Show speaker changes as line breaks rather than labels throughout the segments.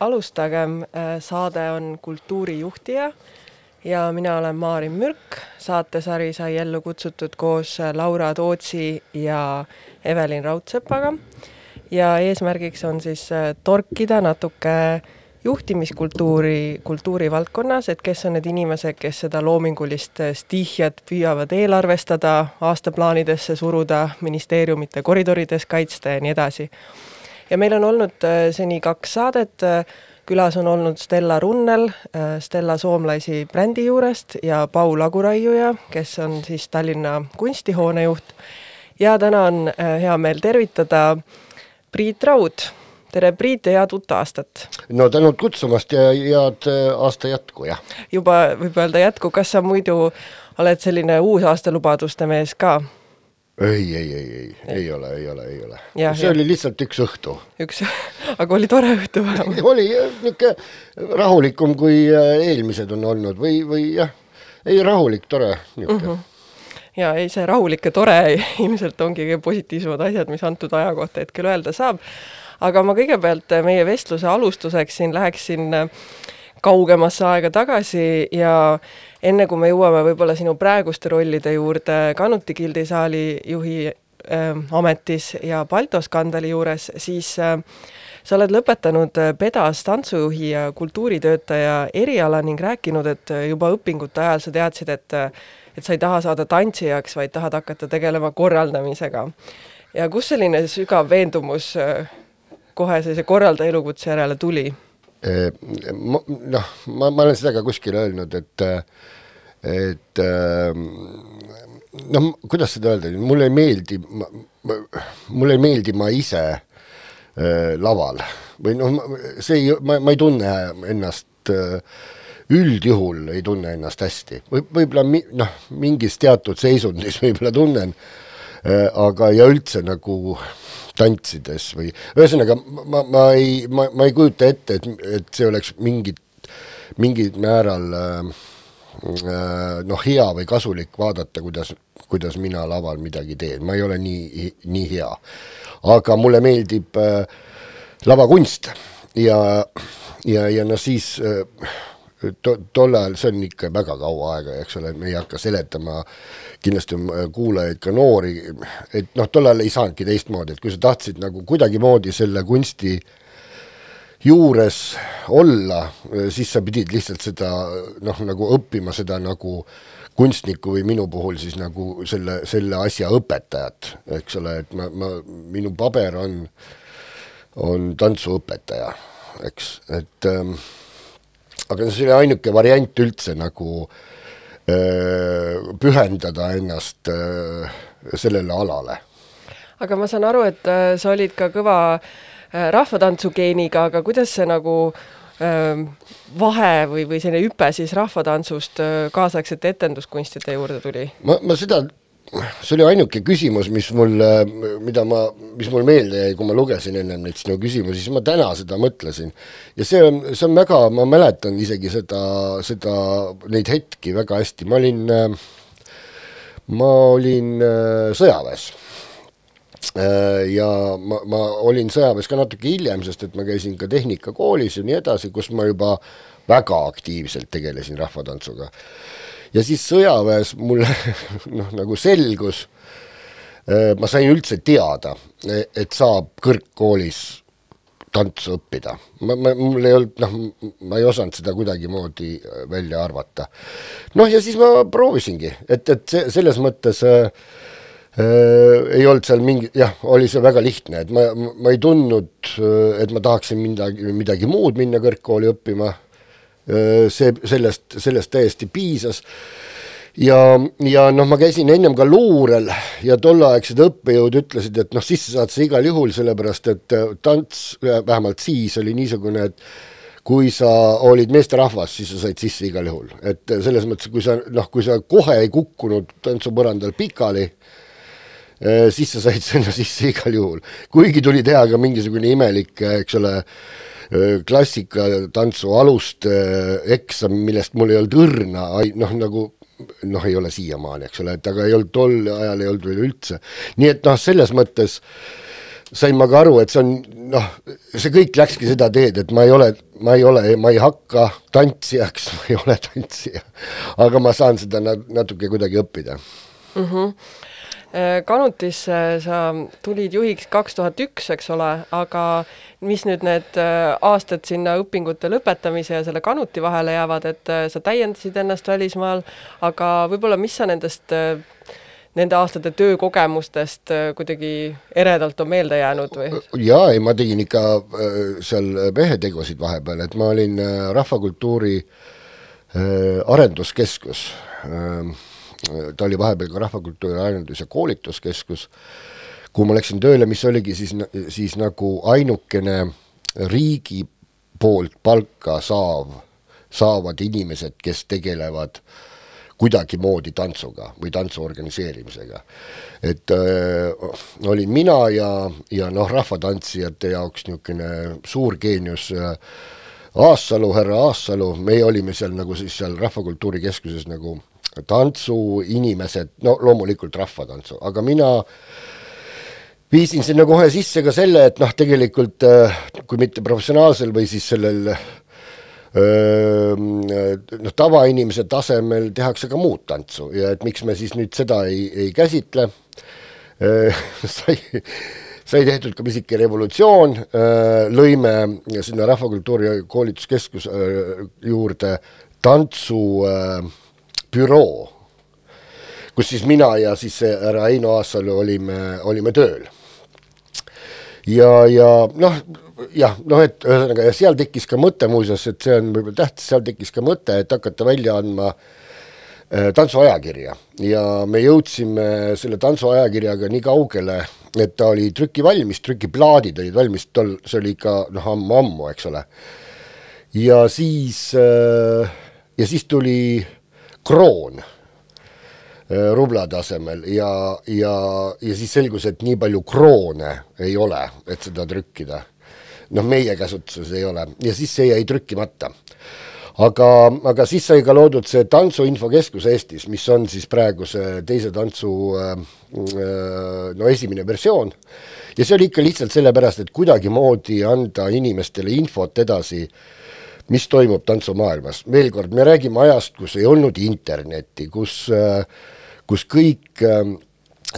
alustagem, saade on Kultuurijuhtija ja mina olen Maarin Mürk. saatesari sai ellu kutsutud koos Laura Tootsi ja Evelin Raudsepaga. ja eesmärgiks on siis torkida natuke juhtimiskultuuri kultuurivaldkonnas, et kes on need inimesed, kes seda loomingulist stiihiat püüavad eelarvestada, aastaplaanidesse suruda, ministeeriumite koridorides kaitsta ja nii edasi ja meil on olnud äh, seni kaks saadet, äh, külas on olnud Stella Runnel äh, Stella Soomlaisi brändi juurest ja Paul Aguraiuja, kes on siis Tallinna kunstihoone juht. ja täna on hea meel tervitada Priit Raud. tere, Priit ja head uut aastat!
no tänud kutsumast ja head aasta jätku, jah!
juba võib öelda jätku, kas sa muidu oled selline uusaasta mees ka?
Ei, ei, ei, ei, ei ole, ei ole, ei ole. see ja. oli lihtsalt üks õhtu.
üks, aga oli tore õhtu
vähemalt? oli niisugune rahulikum, kui äh, eelmised on olnud või, või jah, ei rahulik, tore niisugune mm. -hmm
ja ei, see rahulik ja tore ilmselt ongi kõige positiivsemad asjad, mis antud aja kohta hetkel öelda saab. aga ma kõigepealt meie vestluse alustuseks siin läheksin äh, kaugemasse aega tagasi ja enne kui me jõuame võib-olla sinu praeguste rollide juurde Kanuti gildisaali juhi äh, ametis ja Balto skandaali juures, siis äh, sa oled lõpetanud pedas tantsujuhi ja kultuuritöötaja eriala ning rääkinud, et juba õpingute ajal sa teadsid, et et sa ei taha saada tantsijaks, vaid tahad hakata tegelema korraldamisega. ja kust selline sügav veendumus äh, kohe sellise korraldaja elukutse järele tuli?
Noh, ma, ma olen seda ka kuskil öelnud, et et noh, kuidas seda öelda, mulle ei meeldi, mulle ei meeldi ma ise äh, laval. Või noh, see ei, ma, ma ei tunne ennast äh, üldjuhul ei tunne ennast hästi. Või võib-olla mi, noh, mingis teatud seisundis võib-olla tunnen äh,, aga ja üldse nagu äh, tantsides või ühesõnaga ma, ma ei, ma, ma ei kujuta ette, et, et see oleks mingit, mingil määral äh, äh, noh, hea või kasulik vaadata, kuidas, kuidas mina laval midagi teen, ma ei ole nii, nii hea. aga mulle meeldib äh, lavakunst ja, ja, ja noh, siis äh, to, tol ajal, see on ikka väga kaua aega, eks ole, me ei hakka seletama, kindlasti äh, kuulajaid ka noori, et noh, tol ajal ei saanudki teistmoodi, et kui sa tahtsid nagu kuidagimoodi selle kunsti juures olla, siis sa pidid lihtsalt seda noh, nagu õppima seda nagu kunstniku või minu puhul siis nagu selle, selle asja õpetajat, eks ole, et ma, ma, minu paber on, on tantsuõpetaja, eks, et ähm, aga see oli ainuke variant üldse nagu öö, pühendada ennast öö, sellele alale.
aga ma saan aru, et sa olid ka kõva rahvatantsugeeniga, aga kuidas see nagu äh, vahe või, või selline hüpe siis rahvatantsust kaasaegsete etenduskunstide juurde tuli?
ma, ma seda see oli ainuke küsimus, mis mul, mida ma, mis mul meelde jäi, kui ma lugesin ennem neid sinu küsimusi, siis ma täna seda mõtlesin. ja see on, see on väga, ma mäletan isegi seda, seda, neid hetki väga hästi, ma olin, ma olin äh, sõjaväes. Äh, ja ma, ma olin sõjaväes ka natuke hiljem, sest et ma käisin ka tehnikakoolis ja nii edasi, kus ma juba väga aktiivselt tegelesin rahvatantsuga ja siis sõjaväes mulle noh, nagu selgus, äh, ma sain üldse teada, et saab kõrgkoolis tantsu õppida. ma, ma, mul ei olnud, noh, ma ei osanud seda kuidagimoodi äh, välja arvata. noh, ja siis ma proovisingi, et, et see, selles mõttes äh, äh, ei olnud seal mingi, jah, oli see väga lihtne, et ma, ma ei tundnud, äh, et ma tahaksin midagi, midagi muud minna kõrgkooli õppima see, sellest, sellest täiesti piisas. Ja, ja noh, ma käisin ennem ka luurel ja tolleaegsed õppejõud ütlesid, et noh, sisse saad sa igal juhul, sellepärast et tants vähemalt siis oli niisugune, et kui sa olid meesterahvas, siis sa said sisse igal juhul, et selles mõttes, kui sa noh, kui sa kohe ei kukkunud tantsupõrandal pikali, siis sa said sinna sisse igal juhul, kuigi tuli teha ka mingisugune imelik, eks ole, klassikatantsu aluste eksam, millest mul ei olnud õrna, noh nagu noh, ei ole siiamaani, eks ole, et aga ei olnud tol ajal ei olnud veel üldse. nii et noh, selles mõttes sain ma ka aru, et see on noh, see kõik läkski seda teed, et ma ei ole, ma ei ole, ma ei hakka tantsijaks, ma ei ole tantsija. aga ma saan seda natuke kuidagi õppida mm.
-hmm. Kanutisse sa tulid juhiks kaks tuhat üks, eks ole, aga mis nüüd need äh, aastad sinna õpingute lõpetamise ja selle kanuti vahele jäävad, et äh, sa täiendasid ennast välismaal, aga võib-olla mis sa nendest nende aastate töökogemustest äh, kuidagi eredalt on meelde jäänud või?
jaa, ei ma tegin ikka äh, seal mehetegusid vahepeal, et ma olin äh, Rahvakultuuri arenduskeskus, ta oli vahepeal ka Rahvakultuuri Arendus- ja Koolituskeskus, kuhu ma läksin tööle, mis oligi siis, siis nagu ainukene riigi poolt palka saav, saavad inimesed, kes tegelevad kuidagimoodi tantsuga või tantsu organiseerimisega. et öö, äh, olin mina ja, ja noh, rahvatantsijate jaoks niisugune suur geenius äh, Aassalu, härra Aassalu, meie olime seal nagu siis seal Rahvakultuuri Keskuses nagu tantsuinimesed, no loomulikult rahvatantsu, aga mina viisin sinna kohe sisse ka selle, et noh, tegelikult äh, kui mitte professionaalsel või siis sellel noh, tavainimese tasemel tehakse ka muud tantsu ja et miks me siis nüüd seda ei, ei käsitle, sai, sai tehtud ka pisike revolutsioon, lõime sinna Rahvakultuuri Koolituskeskuse juurde tantsubüroo, kus siis mina ja siis härra Heino Aasalu olime, olime tööl. ja, ja noh, jah, noh, et ühesõnaga ja seal tekkis ka mõte muuseas, et see on võib-olla tähtis, seal tekkis ka mõte, et hakata välja andma äh, tantsuajakirja ja me jõudsime selle tantsuajakirjaga nii kaugele, et ta oli trükivalmis, trükiplaadid olid valmis, tol, see oli ikka noh, ammu-ammu, eks ole. ja siis äh,, ja siis tuli kroon äh, rubla tasemel ja, ja, ja siis selgus, et nii palju kroone ei ole, et seda trükkida noh, meie käsutuses ei ole ja siis see jäi trükkimata. aga, aga siis sai ka loodud see Tantsuinfokeskus Eestis, mis on siis praeguse teise tantsu äh, äh, no esimene versioon ja see oli ikka lihtsalt sellepärast, et kuidagimoodi anda inimestele infot edasi mis toimub tantsumaailmas, veel kord, me räägime ajast, kus ei olnud internetti, kus, äh, kus kõik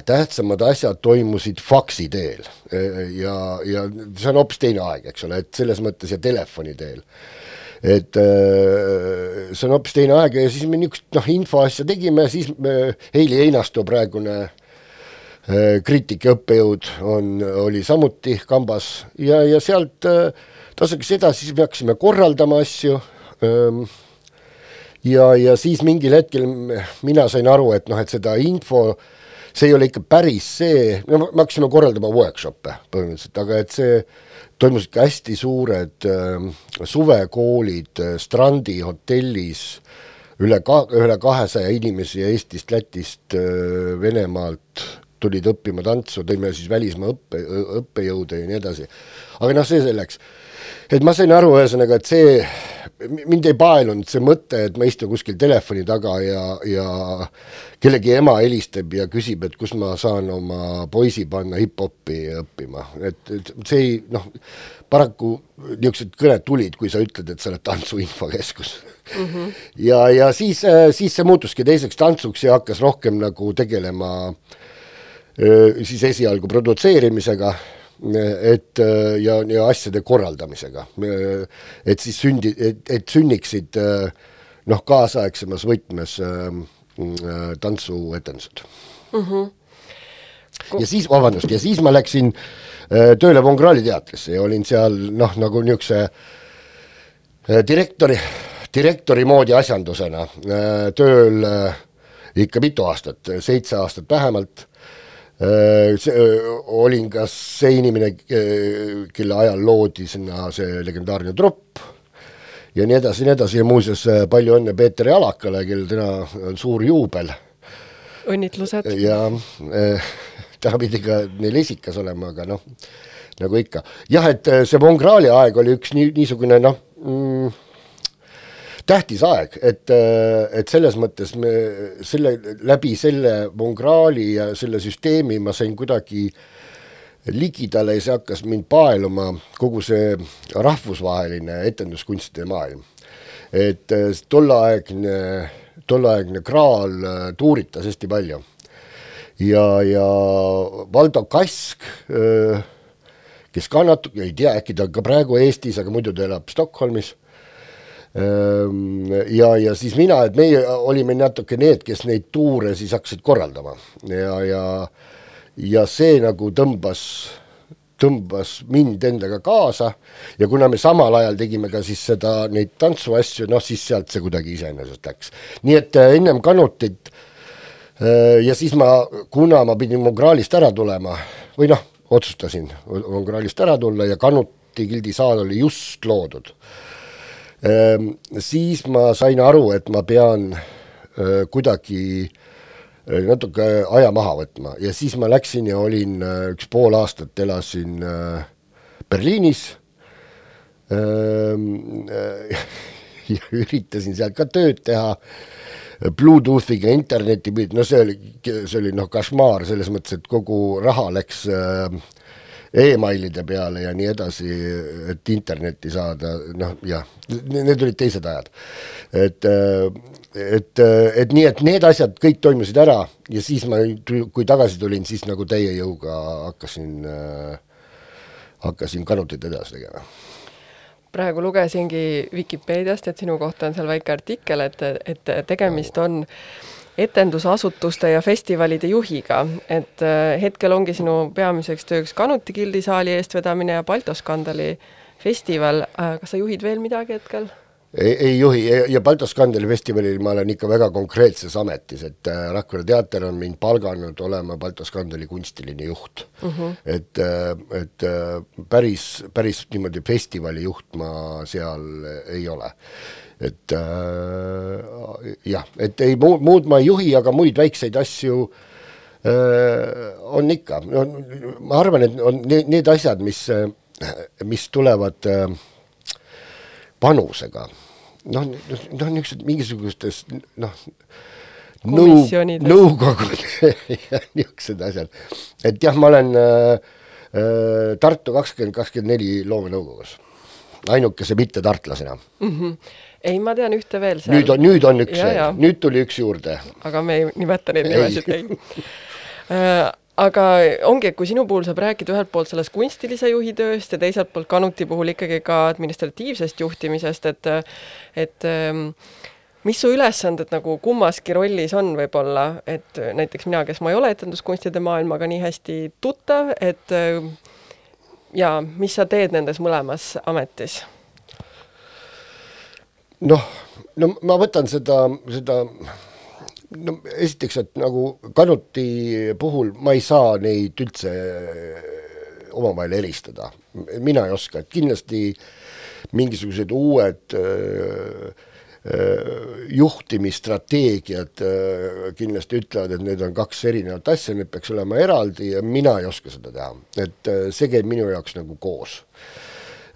tähtsamad asjad toimusid faksi teel ja, ja see on hoopis teine aeg, eks ole, et selles mõttes ja telefoni teel. et äh, see on hoopis teine aeg ja siis me niisugust noh, infoasja tegime, siis me, Heili Einasto, praegune äh, kriitik ja õppejõud on, oli samuti kambas ja, ja sealt äh, tasakesi edasi, siis me hakkasime korraldama asju ja, ja siis mingil hetkel mina sain aru, et noh, et seda info see ei ole ikka päris see, no me hakkasime korraldama workshop'e põhimõtteliselt, aga et see toimusid ka hästi suured äh, suvekoolid äh, Strandi hotellis, üle ka-, üle kahesaja inimesi Eestist, Lätist äh,, Venemaalt tulid õppima tantsu, tõime siis välismaa õppe, õppejõude ja nii edasi. aga noh, see selleks. Et ma sain aru ühesõnaga, et see mind ei paelunud see mõte, et ma istun kuskil telefoni taga ja, ja kellegi ema helistab ja küsib, et kus ma saan oma poisi panna hip-hopi õppima, et, et see ei noh, paraku niisugused kõned tulid, kui sa ütled, et sa oled Tantsu Infokeskus mm. -hmm. ja, ja siis, siis see muutuski teiseks tantsuks ja hakkas rohkem nagu tegelema siis esialgu produtseerimisega et ja, ja asjade korraldamisega, et siis sündi, et, et sünniksid noh, kaasaegsemas võtmes äh, tantsuetendused mm. -hmm. ja siis, vabandust, ja siis ma läksin äh, tööle Von Krahli teatrisse ja olin seal noh, nagu niisuguse äh, direktori, direktori moodi asjandusena äh, tööl äh, ikka mitu aastat, seitse aastat vähemalt Äh, see, äh, olin ka see inimene, äh, kelle ajal loodi sinna see legendaarne trupp ja nii edasi, nii edasi ja muuseas palju õnne Peeter Jalakale, kellel täna on suur juubel.
õnnitlused.
ja äh, täna pidi ka neil esikas olema, aga noh, nagu ikka. jah, et see Von Krahli aeg oli üks nii, niisugune noh mm,, tähtis aeg, et, et selles mõttes me selle, läbi selle Von Krahli ja selle süsteemi ma sain kuidagi ligidale ja see hakkas mind paeluma, kogu see rahvusvaheline etenduskunstide maailm. et äh, tolleaegne, tolleaegne Kraal äh, tuuritas hästi palju. ja, ja Valdo Kask, äh, kes ka natuke, ei tea, äkki ta on ka praegu Eestis, aga muidu ta elab Stockholmis ja, ja siis mina, et meie olime natuke need, kes neid tuure siis hakkasid korraldama. Ja, ja ja see nagu tõmbas, tõmbas mind endaga kaasa. Ja kuna me samal ajal tegime ka siis seda, neid tantsuasju, noh siis sealt see kuidagi iseenesest läks. nii et äh, ennem Kanutit äh, ja siis ma, kuna ma pidin Mongraalist ära tulema või noh, otsustasin Mongraalist ära tulla ja Kanuti gildisaal oli just loodud, siis ma sain aru, et ma pean äh, kuidagi natuke aja maha võtma. Ja siis ma läksin ja olin äh, üks pool aastat elasin äh, Berliinis. Äh, ja üritasin seal ka tööd teha, Bluetoothiga interneti pidi, no see oli, see oli noh, košmaar selles mõttes, et kogu raha läks äh, emailide peale ja nii edasi, et internetti saada, noh jah, need olid teised ajad. et, et, et nii, et need asjad kõik toimusid ära ja siis ma, kui tagasi tulin, siis nagu täie jõuga hakkasin hakkasin kanutit edasi tegema
praegu lugesingi Vikipeediast, et sinu kohta on seal väike artikkel, et, et tegemist on äh, etendusasutuste ja festivalide juhiga, et äh, hetkel ongi sinu peamiseks tööks Kanuti gildisaali eestvedamine ja Baltoskandali festival, äh, kas sa juhid veel midagi hetkel?
ei, ei juhi ja Baltoskandali festivalil ma olen ikka väga konkreetses ametis, et äh, Rakvere teater on mind palganud olema Baltoskandali kunstiline juht uh. -huh. et, et päris, päris niimoodi festivali juht ma seal ei ole et äh, jah, et ei muud, muud ma ei juhi, aga muid väikseid asju äh, on ikka, no ma arvan, et on need, need asjad, mis, mis tulevad äh, panusega, noh, noh niisugused mingisugustes noh, nõu-, nõukogud ja niisugused asjad, et jah, ma olen äh, äh, Tartu kakskümmend kakskümmend neli loomenõukogus, ainukese mittetartlasena. Mm.
-hmm ei, ma tean ühte veel seal.
nüüd on, nüüd on üks ja, veel, nüüd tuli üks juurde.
aga me ei nimeta neid nimesid, ei äh, aga ongi, et kui sinu puhul saab rääkida ühelt poolt sellest kunstilise juhi tööst ja teiselt poolt Kanuti puhul ikkagi ka administratiivsest juhtimisest, et et ähm, mis su ülesanded nagu kummaski rollis on võib-olla, et näiteks mina, kes ma ei ole etenduskunstide maailmaga nii hästi tuttav, et äh, ja mis sa teed nendes mõlemas ametis
noh, no ma võtan seda, seda no esiteks, et nagu Kanuti puhul ma ei saa neid üldse omavahel eristada, mina ei oska, et kindlasti mingisugused uued öö, juhtimisstrateegiad kindlasti ütlevad, et need on kaks erinevat asja, need peaks olema eraldi ja mina ei oska seda teha, et see käib minu jaoks nagu koos.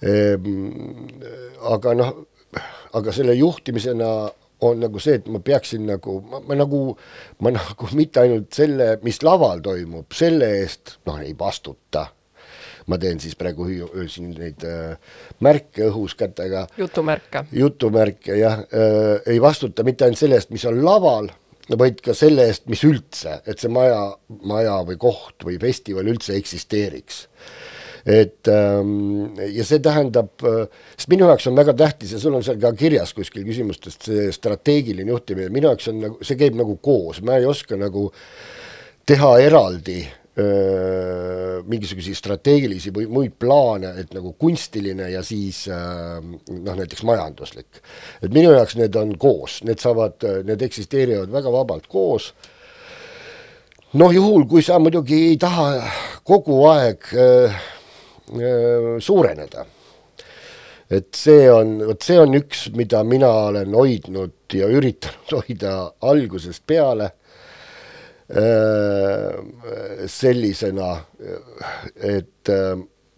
Ehm, aga noh aga selle juhtimisena on nagu see, et ma peaksin nagu, ma nagu, ma nagu mitte ainult selle, mis laval toimub, selle eest noh, ei vastuta. ma teen siis praegu siin neid äh, märke õhus kätega.
jutumärke.
jutumärke jah äh,, ei vastuta mitte ainult selle eest, mis on laval, vaid ka selle eest, mis üldse, et see maja, maja või koht või festival üldse eksisteeriks et ähm, ja see tähendab, äh, sest minu jaoks on väga tähtis ja sul on seal ka kirjas kuskil küsimustest see strateegiline juhtimine, minu jaoks on nagu, see käib nagu koos, ma ei oska nagu teha eraldi öö, äh, mingisuguseid strateegilisi või muid plaane, et nagu kunstiline ja siis öö, noh, näiteks majanduslik. et minu jaoks need on koos, need saavad, need eksisteerivad väga vabalt koos. Noh, juhul kui sa muidugi ei taha kogu aeg äh, Äh, suureneda. et see on, vot see on üks, mida mina olen hoidnud ja üritanud hoida algusest peale äh, sellisena, et äh,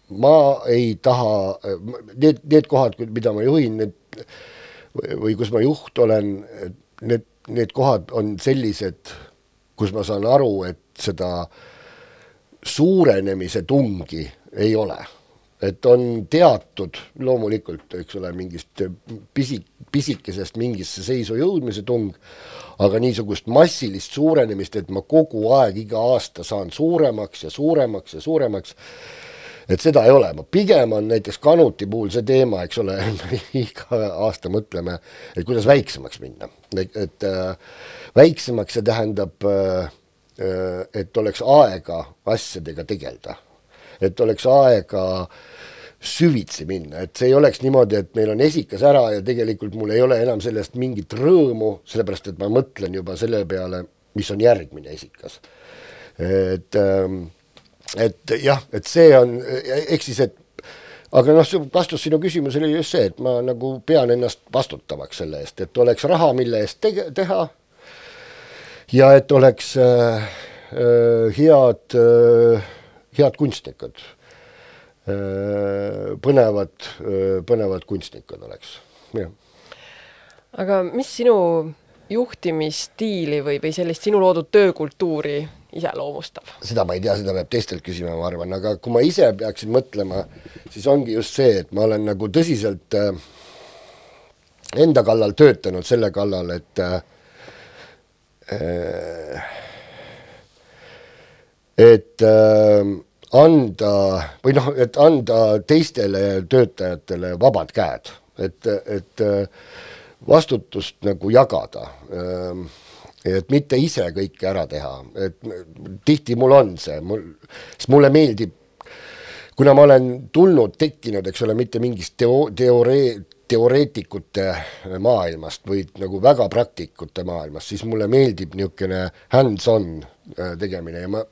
ma ei taha, need, need kohad, mida ma juhin, need või kus ma juht olen, need, need kohad on sellised, kus ma saan aru, et seda suurenemise tungi ei ole. Et on teatud loomulikult, eks ole, mingist pisi, pisikesest mingisse seisu jõudmise tung, aga niisugust massilist suurenemist, et ma kogu aeg iga aasta saan suuremaks ja suuremaks ja suuremaks, et seda ei ole, ma pigem on näiteks kanuti puhul see teema, eks ole iga aasta mõtleme, et kuidas väiksemaks minna, et, äh, väiksemaks, see tähendab äh, äh et oleks aega asjadega tegeleda et oleks aega süvitsi minna, et see ei oleks niimoodi, et meil on esikas ära ja tegelikult mul ei ole enam sellest mingit rõõmu, sellepärast et ma mõtlen juba selle peale, mis on järgmine esikas. et, ähm, et jah, et see on, ehk siis, et aga noh, vastus sinu küsimusele oli just see, et ma nagu pean ennast vastutavaks selle eest, et oleks raha, mille eest tege-, teha ja et oleks äh, äh, head äh, head kunstnikud, äh, põnevad, äh, põnevad kunstnikud oleks, jah.
aga mis sinu juhtimisstiili või, või sellist sinu loodud töökultuuri iseloomustab?
seda ma ei tea, seda peab teistelt küsima, ma arvan, aga kui ma ise peaksin mõtlema, siis ongi just see, et ma olen nagu tõsiselt äh, enda kallal töötanud selle kallal, et et anda või noh, et anda teistele töötajatele vabad käed, et, et äh, vastutust nagu jagada. Ähm, et mitte ise kõike ära teha, et tihti mul on see, mul, sest mulle meeldib, kuna ma olen tulnud, tekkinud, eks ole, mitte mingist teo-, teoree-, teoreetikute maailmast, vaid nagu väga praktikute maailmast, siis mulle meeldib niisugune hands-on äh, tegemine ja ma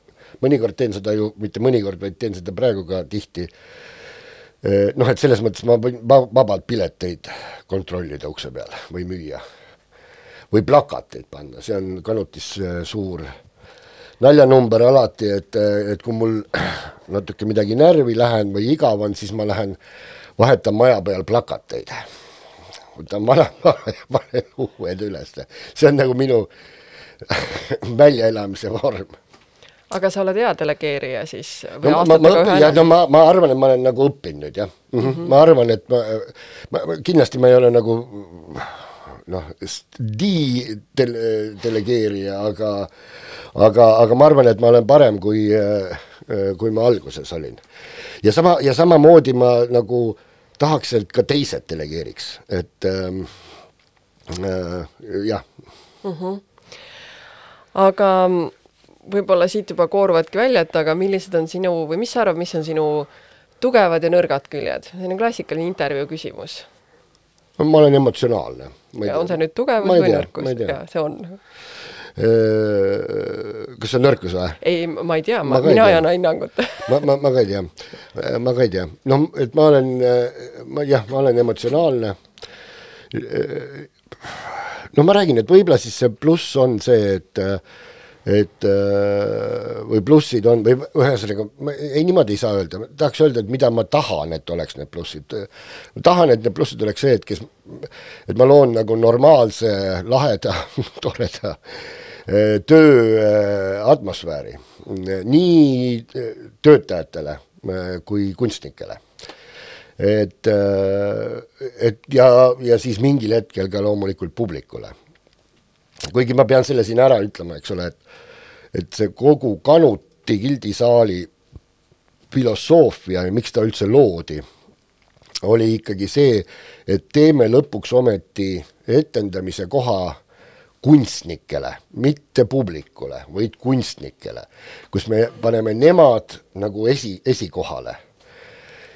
mõnikord teen seda ju, mitte mõnikord, vaid teen seda praegu ka tihti. noh, et selles mõttes ma võin vabalt pileteid kontrollida ukse peal või müüa. või plakateid panna, see on Kanutis äh, suur naljanumber alati, et, et kui mul natuke midagi närvi lähen või igav on, siis ma lähen vahetan maja peal plakateid. võtan vana ja panen uued ülesse, see on nagu minu väljaelamise vorm
aga sa oled hea delegeerija siis
no, aastatega ühe ja no ma, ma arvan, et ma olen nagu õppinud jah mm, -hmm. Mm -hmm. ma arvan, et ma, ma, kindlasti ma ei ole nagu noh, di- tele, delegeerija, aga aga, aga ma arvan, et ma olen parem, kui, kui ma alguses olin. ja sama, ja samamoodi ma nagu tahaks, et ka teised delegeeriks, et ähm, äh, jah
mm. -hmm. aga võib-olla siit juba kooruvadki välja, et aga millised on sinu või mis sa arvad, mis on sinu tugevad ja nõrgad küljed? selline klassikaline intervjuu küsimus.
no ma olen emotsionaalne.
on see nüüd tugevus või nõrkus? jaa, see on.
kas see on nõrkus või?
ei, ma ei tea, ma, ma mina ei anna hinnangut
ma, ma, ma ka ei tea, ma ka ei tea, noh, et ma olen, ma jah, ma olen emotsionaalne. no ma räägin, et võib-olla siis see pluss on see, et et äh, või plussid on või ühesõnaga, ei niimoodi ei saa öelda, tahaks öelda, et mida ma tahan, et oleks need plussid. ma tahan, et need plussid oleks see, et kes, et ma loon nagu normaalse, laheda toreda äh, töö äh, atmosfääri. Nii töötajatele kui kunstnikele. Et, et ja, ja siis mingil hetkel ka loomulikult publikule kuigi ma pean selle siin ära ütlema, eks ole, et et see kogu Kanuti gildisaali filosoofia ja miks ta üldse loodi, oli ikkagi see, et teeme lõpuks ometi etendamise koha kunstnikele, mitte publikule, vaid kunstnikele, kus me paneme nemad nagu esi, esikohale.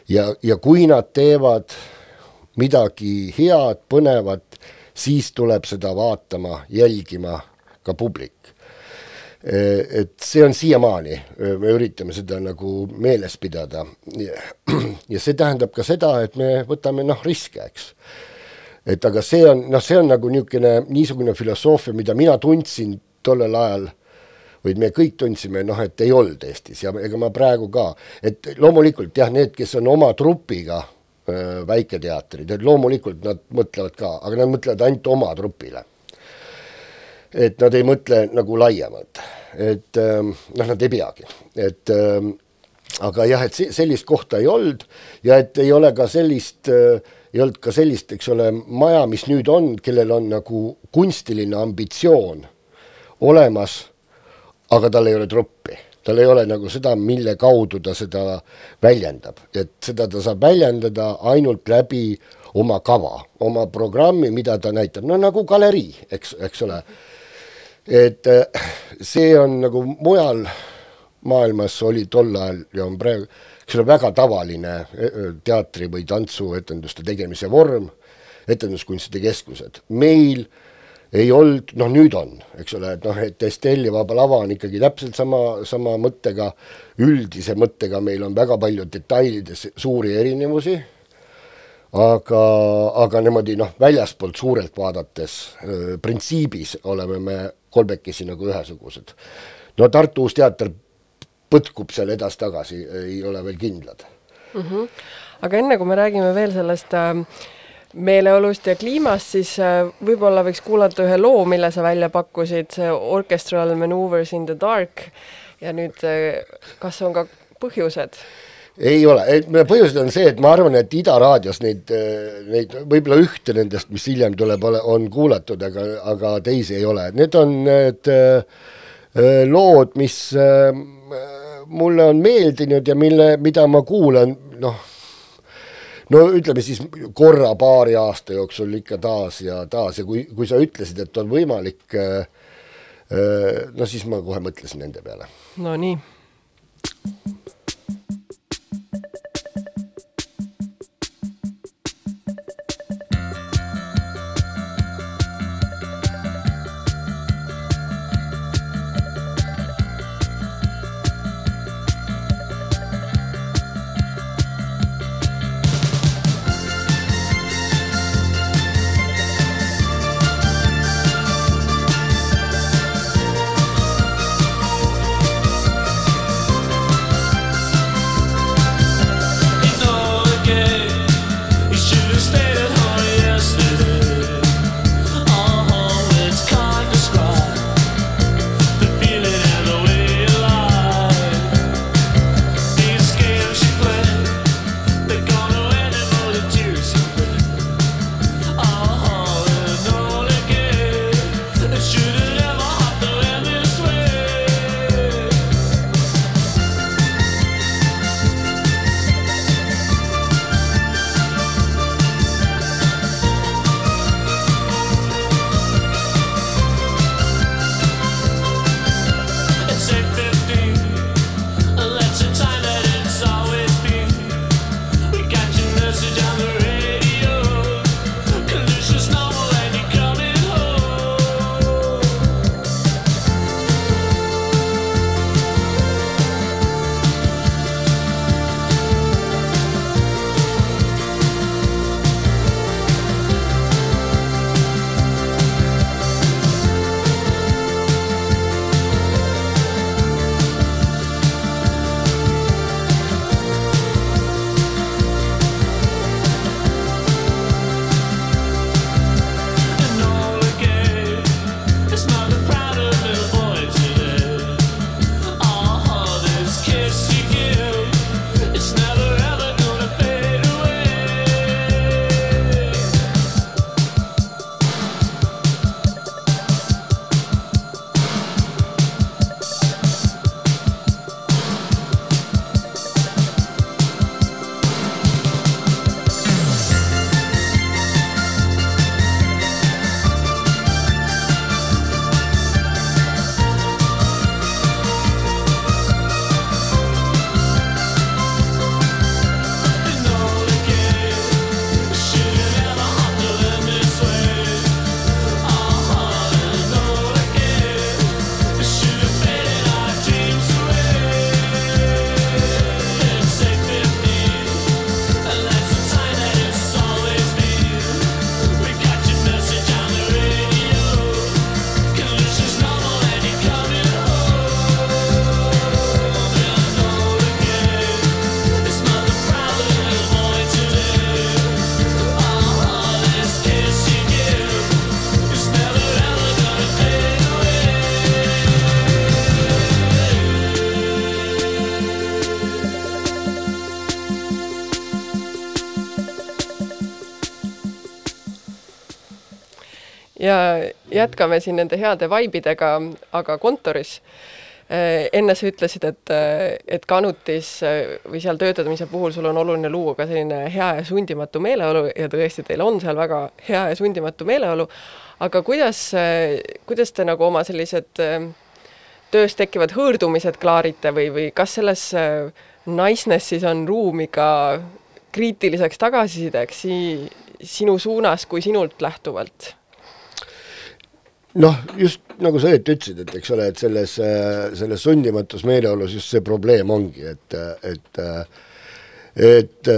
ja, ja kui nad teevad midagi head, põnevat, siis tuleb seda vaatama, jälgima ka publik. et see on siiamaani, me üritame seda nagu meeles pidada. ja see tähendab ka seda, et me võtame noh, riske, eks. et aga see on, noh, see on nagu niisugune, niisugune filosoofia, mida mina tundsin tollel ajal või me kõik tundsime, noh, et ei olnud Eestis ja ega ma praegu ka, et loomulikult jah, need, kes on oma trupiga väiketeatrid, et loomulikult nad mõtlevad ka, aga nad mõtlevad ainult oma trupile. et nad ei mõtle nagu laiemalt. Et ähm, noh, nad ei peagi, et ähm, aga jah, et sellist kohta ei olnud ja et ei ole ka sellist äh, ei olnud ka sellist, eks ole, maja, mis nüüd on, kellel on nagu kunstiline ambitsioon olemas, aga tal ei ole truppi, tal ei ole nagu seda, mille kaudu ta seda väljendab, et seda ta saab väljendada ainult läbi oma kava, oma programmi, mida ta näitab, no nagu galerii, eks, eks ole. et äh, see on nagu mujal maailmas oli tol ajal ja on praegu eks ole, väga tavaline e, e, teatri- või tantsuetenduste tegemise vorm, etenduskunstide keskused. meil ei olnud, noh nüüd on, eks ole, et noh, et Estelle ja Vaba Lava on ikkagi täpselt sama, sama mõttega, üldise mõttega, meil on väga palju detailides suuri erinevusi, aga, aga niimoodi noh, väljaspoolt suurelt vaadates printsiibis oleme me kolmekesi nagu ühesugused. no Tartu Uus Teater põtkub seal edasi-tagasi, ei ole veel kindlad
mm. -hmm. aga enne kui me räägime veel sellest äh, meeleolust ja kliimast, siis äh, võib-olla võiks kuulata ühe loo, mille sa välja pakkusid, Orchestral Maneuvers in the Dark. Ja nüüd äh, kas on ka põhjused?
ei ole, põhjused on see, et ma arvan, et Ida raadios neid, äh, neid võib-olla ühte nendest, mis hiljem tuleb, on kuulatud, aga, aga teisi ei ole, need on need lood, mis mulle on meeldinud ja mille, mida ma kuulan, noh, no ütleme siis korra paari aasta jooksul ikka taas ja taas ja kui, kui sa ütlesid, et on võimalik äh, äh, no siis ma kohe mõtlesin nende peale.
Nonii jätkame siin nende heade vaibidega, aga kontoris. enne sa ütlesid, et, et kanutis või seal töötamise puhul sul on oluline luua ka selline hea ja sundimatu meeleolu ja tõesti, teil on seal väga hea ja sundimatu meeleolu, aga kuidas, kuidas te nagu oma sellised töös tekkivad hõõrdumised klaarite või, või kas selles Niceness'is on ruumi ka kriitiliseks tagasisideks sinu suunas kui sinult lähtuvalt?
Noh, just nagu sa õieti ütlesid, et eks ole, et selles, selles sundimatus meeleolus just see probleem ongi, et, et et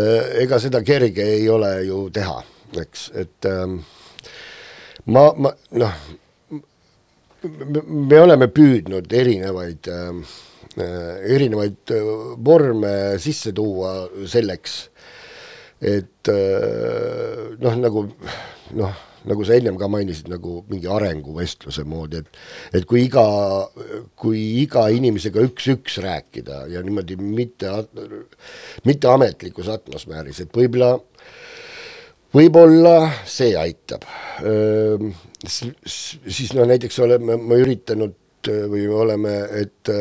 ega seda kerge ei ole ju teha, eks, et ma, ma noh, me oleme püüdnud erinevaid äh, erinevaid vorme sisse tuua selleks, et noh, nagu noh nagu sa ennem ka mainisid, nagu mingi arenguvestluse moodi, et et kui iga, kui iga inimesega üks-üks rääkida ja niimoodi mitte, mitteametlikus atmosfääris, et võib-olla, võib-olla see aitab. siis no näiteks oleme, ma üritanud või oleme, et,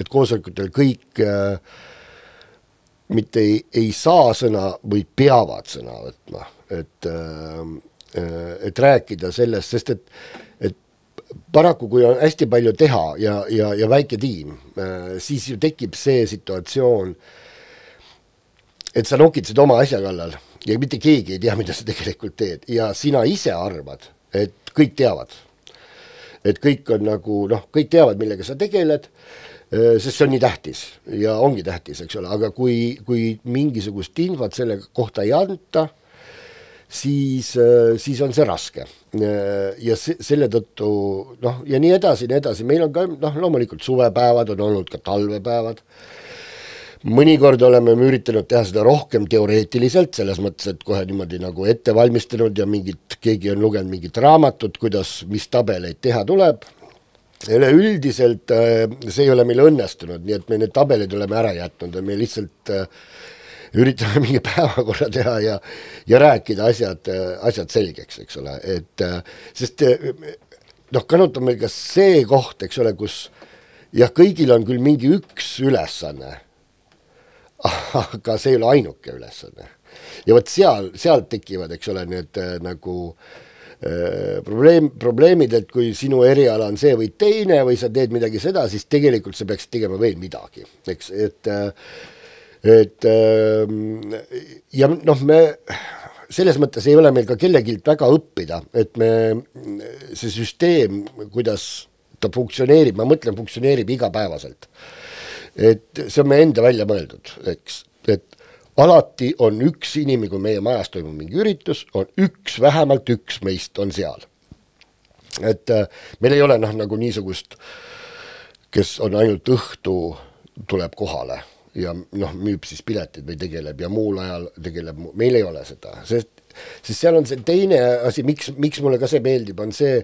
et koosolekutel kõik mitte ei, ei saa sõna või peavad sõna võtma, et Äh, et rääkida sellest, sest et, et paraku, kui on hästi palju teha ja, ja, ja väike tiim, äh, siis ju tekib see situatsioon, et sa nokitsed oma asja kallal ja mitte keegi ei tea, mida sa tegelikult teed ja sina ise arvad, et kõik teavad. et kõik on nagu noh, kõik teavad, millega sa tegeled, äh, sest see on nii tähtis ja ongi tähtis, eks ole, aga kui, kui mingisugust infot selle kohta ei anta siis, äh, siis on see raske. Äh, ja se-, selle tõttu noh, ja nii edasi, nii edasi, meil on ka noh, loomulikult suvepäevad, on olnud ka talvepäevad, mõnikord oleme me üritanud teha seda rohkem teoreetiliselt, selles mõttes, et kohe niimoodi nagu ette valmistanud ja mingit, keegi on lugenud mingit raamatut, kuidas, mis tabeleid teha tuleb, üleüldiselt äh, see ei ole meil õnnestunud, nii et me need tabelid oleme ära jätnud ja me lihtsalt äh, üritame mingi päevakorra teha ja, ja rääkida asjad, asjad selgeks, eks ole, et sest noh, Kanut on meil ka see koht, eks ole, kus jah, kõigil on küll mingi üks ülesanne, aga see ei ole ainuke ülesanne. ja vot seal, sealt tekivad, eks ole, need äh, nagu äh, probleem, probleemid, et kui sinu eriala on see või teine või sa teed midagi seda, siis tegelikult sa peaksid tegema veel midagi, eks, et äh, et ähm, ja noh, me selles mõttes ei ole meil ka kellegilt väga õppida, et me, see süsteem, kuidas ta funktsioneerib, ma mõtlen, funktsioneerib igapäevaselt. et see on meie enda välja mõeldud, eks, et alati on üks inimene, kui meie majas toimub mingi üritus, on üks, vähemalt üks meist on seal. et äh, meil ei ole noh, nagu niisugust, kes on ainult õhtu, tuleb kohale ja noh, müüb siis piletid või tegeleb ja muul ajal tegeleb, meil ei ole seda, sest, sest seal on see teine asi, miks, miks mulle ka see meeldib, on see,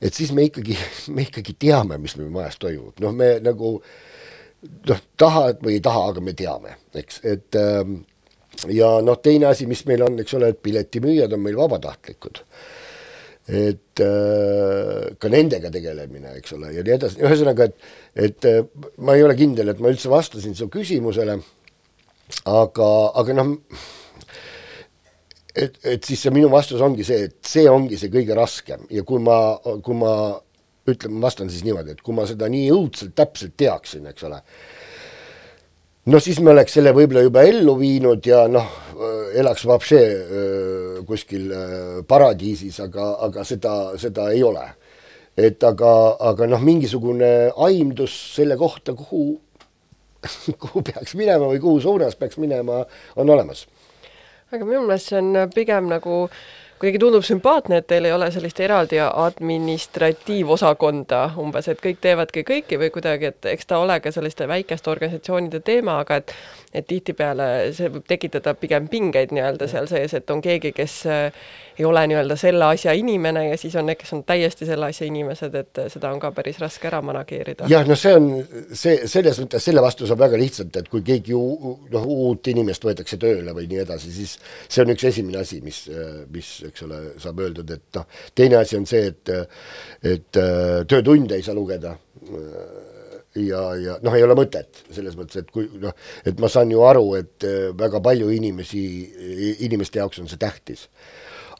et siis me ikkagi, me ikkagi teame, mis meil majas toimub, noh, me nagu noh, tahad või ei taha, aga me teame, eks, et ähm, ja noh, teine asi, mis meil on, eks ole, et piletimüüjad on meil vabatahtlikud et äh, ka nendega tegelemine, eks ole, ja nii edasi, ühesõnaga, et, et äh, ma ei ole kindel, et ma üldse vastasin su küsimusele, aga, aga noh, et, et siis see minu vastus ongi see, et see ongi see kõige raskem. Ja kui ma, kui ma ütleme, vastan siis niimoodi, et kui ma seda nii õudselt täpselt teaksin, eks ole, no siis me oleks selle võib-olla juba ellu viinud ja noh, elaks vapše kuskil paradiisis, aga, aga seda, seda ei ole. et aga, aga noh, mingisugune aimdus selle kohta, kuhu, kuhu peaks minema või kuhu suunas peaks minema, on olemas.
aga minu meelest see on pigem nagu äh, kuidagi tundub sümpaatne, et teil ei ole sellist eraldi administratiivosakonda umbes, et kõik teevadki kõiki või kuidagi, et eks ta ole ka selliste väikeste organisatsioonide teema, aga et et tihtipeale see võib tekitada pigem pingeid nii-öelda seal sees, et on keegi, kes ei ole nii-öelda selle asja inimene ja siis on need, kes on täiesti selle asja inimesed, et seda on ka päris raske ära manageerida.
jah, no see on, see, selles mõttes, selle vastu saab väga lihtsalt, et kui keegi noh, uut inimest võetakse tööle või nii edasi, siis see on üks esimene asi, mis, mis eks ole, saab öeldud, et noh, teine asi on see, et et äh, töötunde ei saa lugeda ja, ja noh, ei ole mõtet selles mõttes, et kui noh, et ma saan ju aru, et väga palju inimesi, inimeste jaoks on see tähtis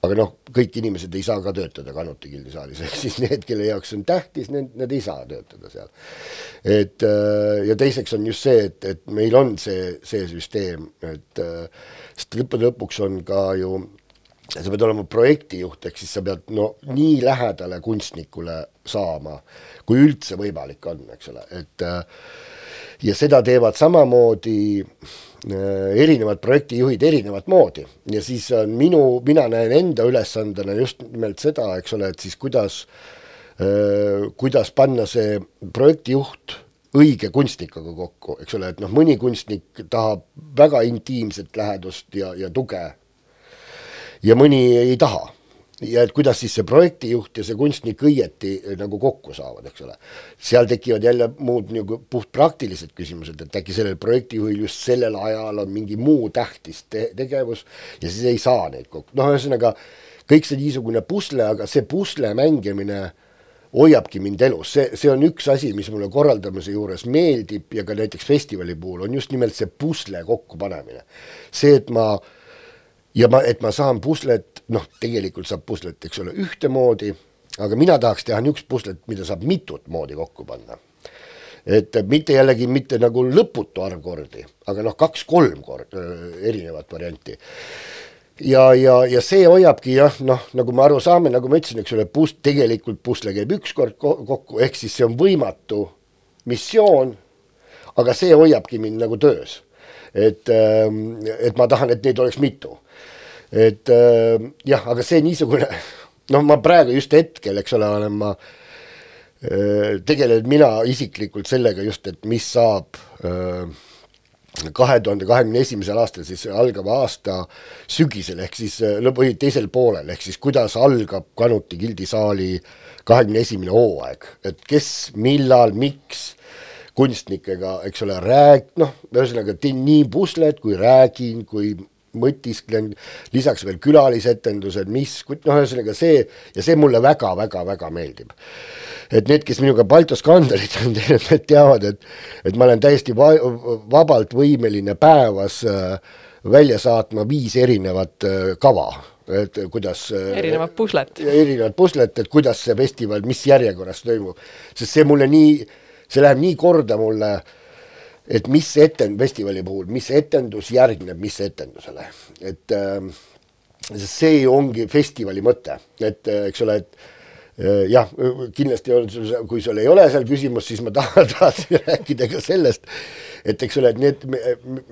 aga noh, kõik inimesed ei saa ka töötada Kanuti gildisaalis, ehk siis need, kelle jaoks on tähtis, need, need ei saa töötada seal. et ja teiseks on just see, et, et meil on see, see süsteem, et sest lõppude lõpuks on ka ju sa pead olema projektijuht, ehk siis sa pead no nii lähedale kunstnikule saama, kui üldse võimalik on, eks ole, et ja seda teevad samamoodi äh, erinevad projektijuhid erinevat moodi. Ja siis on minu, mina näen enda ülesandena just nimelt seda, eks ole, et siis kuidas, äh, kuidas panna see projektijuht õige kunstnikuga kokku, eks ole, et noh, mõni kunstnik tahab väga intiimset lähedust ja, ja tuge. Ja mõni ei taha ja et kuidas siis see projektijuht ja see kunstnik õieti eh, nagu kokku saavad, eks ole. seal tekivad jälle muud nagu puhtpraktilised küsimused, et äkki sellel projektijuhil just sellel ajal on mingi muu tähtis te tegevus ja siis ei saa neid kokku, noh, ühesõnaga kõik see niisugune pusle, aga see pusle mängimine hoiabki mind elus, see, see on üks asi, mis mulle korraldamise juures meeldib ja ka näiteks festivali puhul on just nimelt see pusle kokkupanemine. see, et ma äh, ja ma, et ma saan puslet, noh, tegelikult saab puslet, eks ole, ühtemoodi, aga mina tahaks teha niisugust puslet, mida saab mitut moodi kokku panna. et mitte jällegi mitte nagu lõputu arv kordi, aga noh, kaks-kolm kord erinevat varianti ja, ja, ja see hoiabki jah, noh, nagu me aru saame, nagu ma ütlesin, eks ole, pus-, tegelikult pusle käib üks kord kokku, ehk siis see on võimatu missioon, aga see hoiabki mind nagu töös. et, et ma tahan, et neid oleks mitu et äh, jah, aga see niisugune, noh, ma praegu just hetkel, eks ole, olen ma äh, tegelenud mina isiklikult sellega just, et mis saab äh, kahe tuhande kahekümne esimesel aastal, siis algava aasta sügisel ehk siis või teisel poolel, ehk siis kuidas algab Kanuti gildisaali kahekümne esimene hooaeg, et kes, millal, miks kunstnikega, eks ole, rääg-, noh, ühesõnaga teen nii puslet kui räägin, kui mõtisklen, lisaks veel külalisetendused, mis, noh, ühesõnaga see ja see mulle väga-väga-väga meeldib. et need, kes minuga Balto skandalit on teinud, need teavad, et, et ma olen täiesti va vabalt võimeline päevas äh, välja saatma viis erinevat äh, kava et kuidas
äh, erinevad puslet.
erinevad puslet, et kuidas see festival, mis järjekorras toimub, sest see mulle nii, see läheb nii korda mulle äh, et mis etend-, festivali puhul, mis etendus järgneb mis etendusele, et äh, see ongi festivali mõte, et äh, eks ole, et äh, jah, kindlasti on kui sul ei ole seal küsimust, siis ma tahan, tahtsin rääkida ka sellest, et eks ole, et need,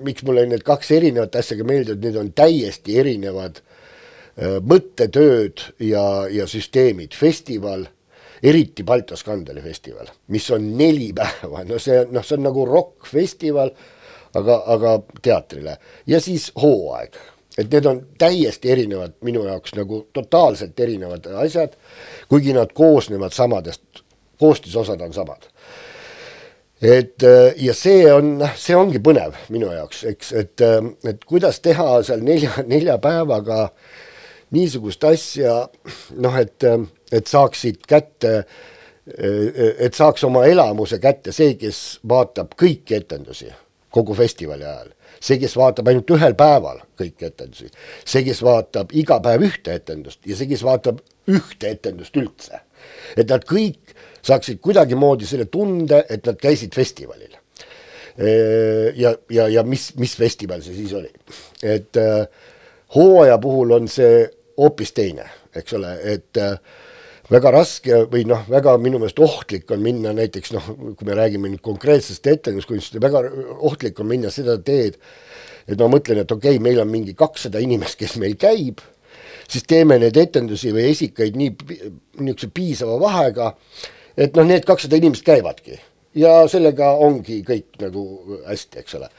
miks mulle need kaks erinevat asja ka meeldivad, need on täiesti erinevad äh, mõttetööd ja, ja süsteemid, festival eriti Balto Skandali festival, mis on neli päeva, no see, noh, see on nagu rokkfestival, aga, aga teatrile. Ja siis hooaeg, et need on täiesti erinevad minu jaoks nagu totaalselt erinevad asjad, kuigi nad koosnevad samadest, koostisosad on samad. Et ja see on, see ongi põnev minu jaoks, eks, et, et kuidas teha seal nelja, nelja päevaga niisugust asja, noh, et et saaksid kätte, et saaks oma elamuse kätte see, kes vaatab kõiki etendusi kogu festivali ajal, see, kes vaatab ainult ühel päeval kõiki etendusi, see, kes vaatab iga päev ühte etendust ja see, kes vaatab ühte etendust üldse. et nad kõik saaksid kuidagimoodi selle tunde, et nad käisid festivalil. ja, ja, ja mis, mis festival see siis oli, et hooaja puhul on see hoopis teine, eks ole, et äh, väga raske või noh, väga minu meelest ohtlik on minna näiteks noh, kui me räägime nüüd konkreetsest etenduskunstist, väga ohtlik on minna seda teed, et ma mõtlen, et okei okay,, meil on mingi kakssada inimest, kes meil käib, siis teeme neid etendusi või esikaid nii niisuguse piisava vahega, et noh, need kakssada inimest käivadki. Ja sellega ongi kõik nagu hästi, eks ole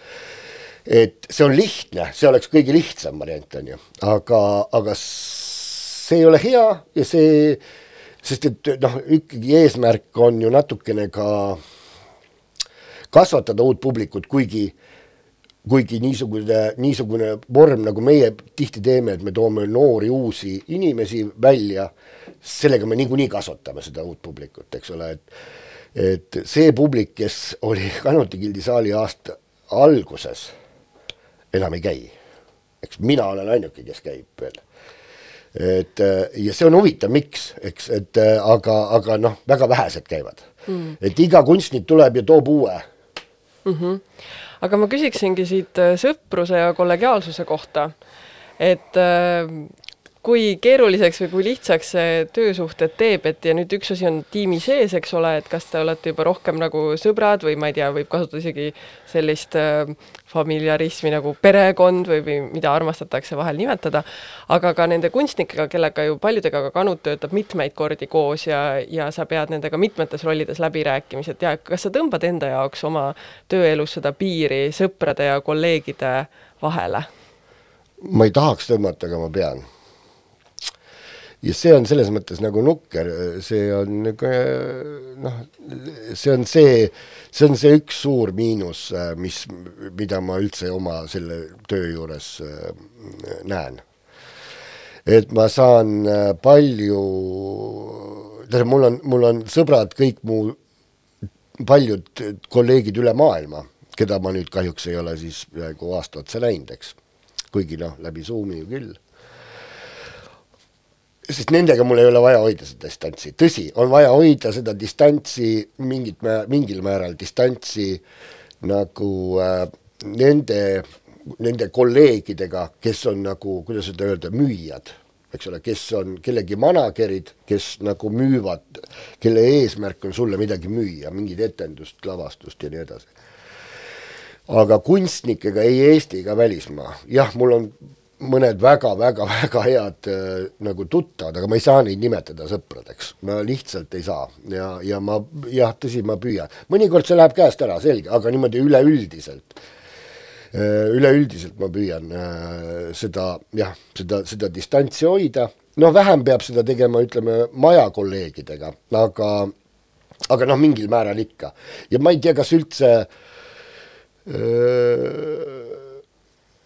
et see on lihtne, see oleks kõige lihtsam variant, on ju, aga, aga see ei ole hea ja see sest et noh, ikkagi eesmärk on ju natukene ka kasvatada uut publikut, kuigi kuigi niisugune, niisugune vorm, nagu meie tihti teeme, et me toome noori uusi inimesi välja, sellega me niikuinii kasvatame seda uut publikut, eks ole, et et see publik, kes oli Kanuti Gildi saali aasta alguses, enam ei käi. eks mina olen ainuke, kes käib veel. et ja see on huvitav, miks, eks, et aga, aga noh, väga vähesed käivad mm.. et iga kunstnik tuleb ja toob uue
mm. -hmm aga ma küsiksingi siit äh, sõpruse ja kollegiaalsuse kohta, et äh, kui keeruliseks või kui lihtsaks see töösuhted teeb, et ja nüüd üks asi on tiimi sees, eks ole, et kas te olete juba rohkem nagu sõbrad või ma ei tea, võib kasutada isegi sellist äh, familiarismi nagu perekond või, või mida armastatakse vahel nimetada, aga ka nende kunstnikega, kellega ju paljudega ka Kanut töötab mitmeid kordi koos ja, ja sa pead nendega mitmetes rollides läbirääkimised ja kas sa tõmbad enda jaoks oma tööelus seda piiri sõprade ja kolleegide vahele?
ma ei tahaks tõmmata, aga ma pean ja see on selles mõttes nagu nukker, see on nagu noh, see on see, see on see üks suur miinus, mis, mida ma üldse oma selle töö juures näen. et ma saan palju, tähendab, mul on, mul on sõbrad, kõik mu paljud kolleegid üle maailma, keda ma nüüd kahjuks ei ole siis peaaegu aasta otsa näinud, eks. kuigi noh, läbi Zoomi ju küll sest nendega mul ei ole vaja hoida seda distantsi, tõsi, on vaja hoida seda distantsi mingit mingil määral distantsi nagu äh, nende, nende kolleegidega, kes on nagu, kuidas seda öelda, müüjad, eks ole, kes on kellegi manager'id, kes nagu müüvad, kelle eesmärk on sulle midagi müüa, mingit etendust, lavastust ja nii edasi. aga kunstnikega ei Eesti ega välismaa, jah, mul on mõned väga-väga-väga head äh, nagu tuttavad, aga ma ei saa neid nimetada sõpradeks, ma lihtsalt ei saa. Ja, ja ma jah, tõsi, ma püüan, mõnikord see läheb käest ära, selge, aga niimoodi üleüldiselt äh,, üleüldiselt ma püüan äh, seda jah, seda, seda distantsi hoida, noh, vähem peab seda tegema, ütleme, maja kolleegidega, aga aga noh, mingil määral ikka. Ja ma ei tea, kas üldse öö,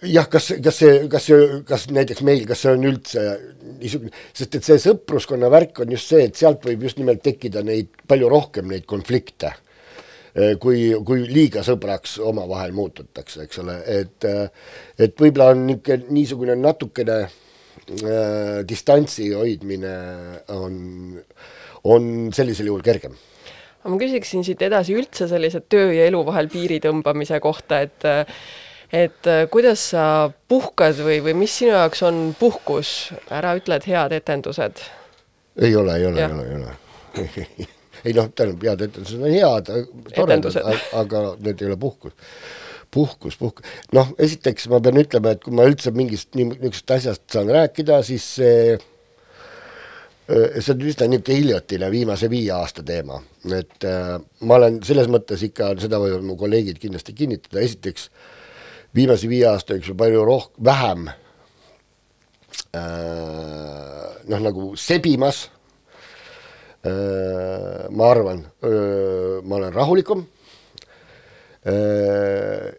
jah, kas, kas see, kas see, kas näiteks meil, kas see on üldse niisugune, sest et see sõpruskonna värk on just see, et sealt võib just nimelt tekkida neid palju rohkem neid konflikte, eh, kui, kui liiga sõbraks omavahel muututakse, eks ole, et et võib-olla on niisugune, niisugune natukene äh, distantsi hoidmine on, on sellisel juhul kergem.
Ma küsiksin siit edasi üldse sellise töö ja elu vahel piiri tõmbamise kohta, et et äh, kuidas sa puhkad või, või mis sinu jaoks on puhkus, ära ütle, et head etendused.
ei ole, ei ole, ei ole, ei ole. Ei noh, tähendab, head etendused on head, toredad, aga need ei ole puhkus. Puhkus, puhkus, noh, esiteks ma pean ütlema, et kui ma üldse mingist niisugusest asjast saan rääkida, siis see äh, see on üsna niisugune hiljutine, viimase viie aasta teema, et äh, ma olen selles mõttes ikka, seda võivad mu kolleegid kindlasti kinnitada, esiteks äh, viimase viie aasta jooksul palju roh-, vähem äh, noh, nagu sebimas äh,, ma arvan äh,, ma olen rahulikum äh,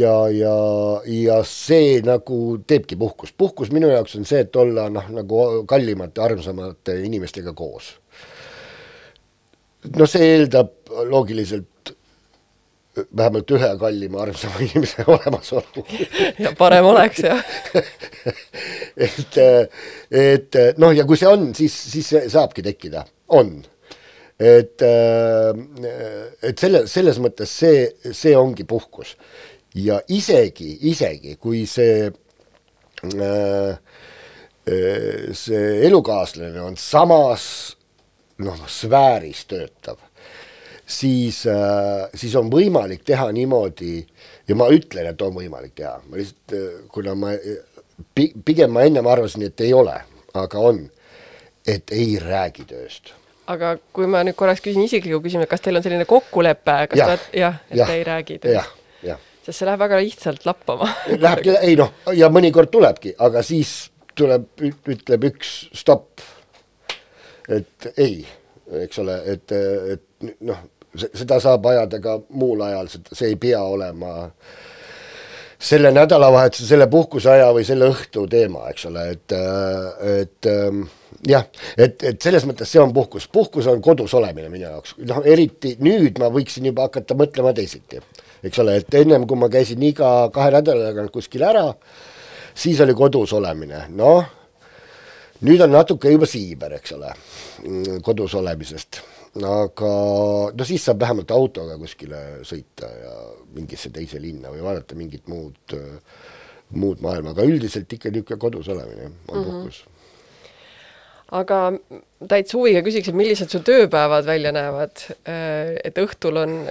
ja, ja, ja see nagu teebki puhkust, puhkus minu jaoks on see, et olla noh, nagu kallimate, armsamate inimestega koos. no see eeldab loogiliselt vähemalt ühe kallima armsama inimese olemasolu.
ja parem oleks jah
et, et noh, ja kui see on, siis, siis see saabki tekkida, on. et, et selle, selles mõttes see, see ongi puhkus. ja isegi, isegi kui see see elukaaslane on samas noh, sfääris töötav siis, äh, siis on võimalik teha niimoodi ja ma ütlen, et on võimalik teha, ma lihtsalt, äh, kuna ma, pigem ma ennem arvasin, et ei ole, aga on, et ei räägi tööst.
Aga kui ma nüüd korraks küsin isikliku küsimuse, kas teil on selline kokkulepe, kas
jah,
te, jah, et ja, te ei räägi
tööst?
sest see läheb väga lihtsalt lappama.
Lähebki, ei noh, ja mõnikord tulebki, aga siis tuleb, ütleb üks stopp. et ei, eks ole, et, et noh seda saab ajada ka muul ajal, see ei pea olema selle nädalavahetuse, selle puhkuseaja või selle õhtu teema, eks ole, et, et jah, et, et selles mõttes see on puhkus, puhkus on kodus olemine minu jaoks, noh eriti nüüd ma võiksin juba hakata mõtlema teisiti, eks ole, et ennem kui ma käisin iga kahe nädala tagant kuskil ära, siis oli kodus olemine, noh, nüüd on natuke juba siiber, eks ole, kodus olemisest aga no siis saab vähemalt autoga kuskile sõita ja mingisse teise linna või vaadata mingit muud, muud maailma, aga üldiselt ikka niisugune kodus olemine on mm -hmm. puhkus.
aga täitsa huviga küsiks, et millised su tööpäevad välja näevad, et õhtul on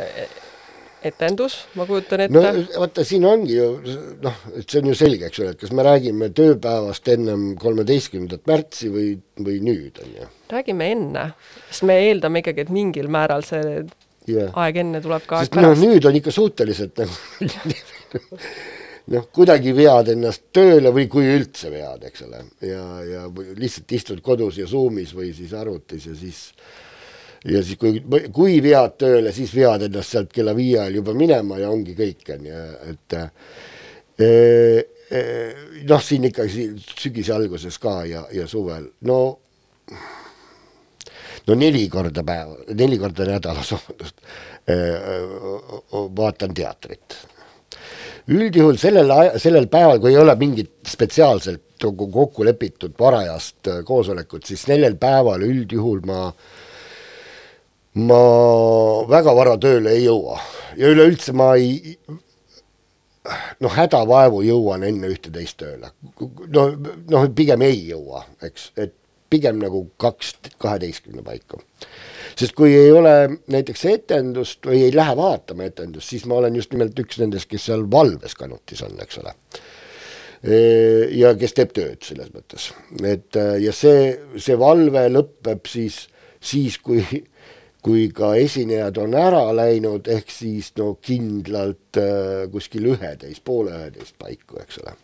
etendus, ma kujutan ette.
no vaata, siin ongi ju noh, et see on ju selge, eks ole, et kas me räägime tööpäevast ennem kolmeteistkümnendat märtsi või, või nüüd, on ju.
räägime enne, sest me eeldame ikkagi, et mingil määral see yeah. aeg enne tuleb ka
sest no nüüd on ikka suhteliselt nagu noh, kuidagi vead ennast tööle või kui üldse vead, eks ole, ja, ja lihtsalt istud kodus ja Zoomis või siis arvutis ja siis ja siis, kui, kui vead tööle, siis vead ennast sealt kella viie ajal juba minema ja ongi kõik, on ju, et e, e, noh, siin ikkagi sügise alguses ka ja, ja suvel, no no neli korda päev, neli korda nädalas, vabandust, vaatan teatrit. üldjuhul sellel sellel päeval, kui ei ole mingit spetsiaalselt kokku lepitud varajast koosolekut, siis sellel päeval üldjuhul ma äh, ma väga vara tööle ei jõua ja üleüldse ma ei noh, hädavaevu jõuan enne ühte-teist tööle. no, noh, pigem ei jõua, eks, et pigem nagu kaks, kaheteistkümne paiku. sest kui ei ole näiteks etendust või ei lähe vaatama etendust, siis ma olen just nimelt üks nendest, kes seal valves kanutis on, eks ole. ja kes teeb tööd selles mõttes, et ja see, see valve lõpeb siis, siis kui kui ka esinejad on ära läinud, ehk siis no kindlalt äh, kuskil üheteist, poole üheteist paiku, eks ole.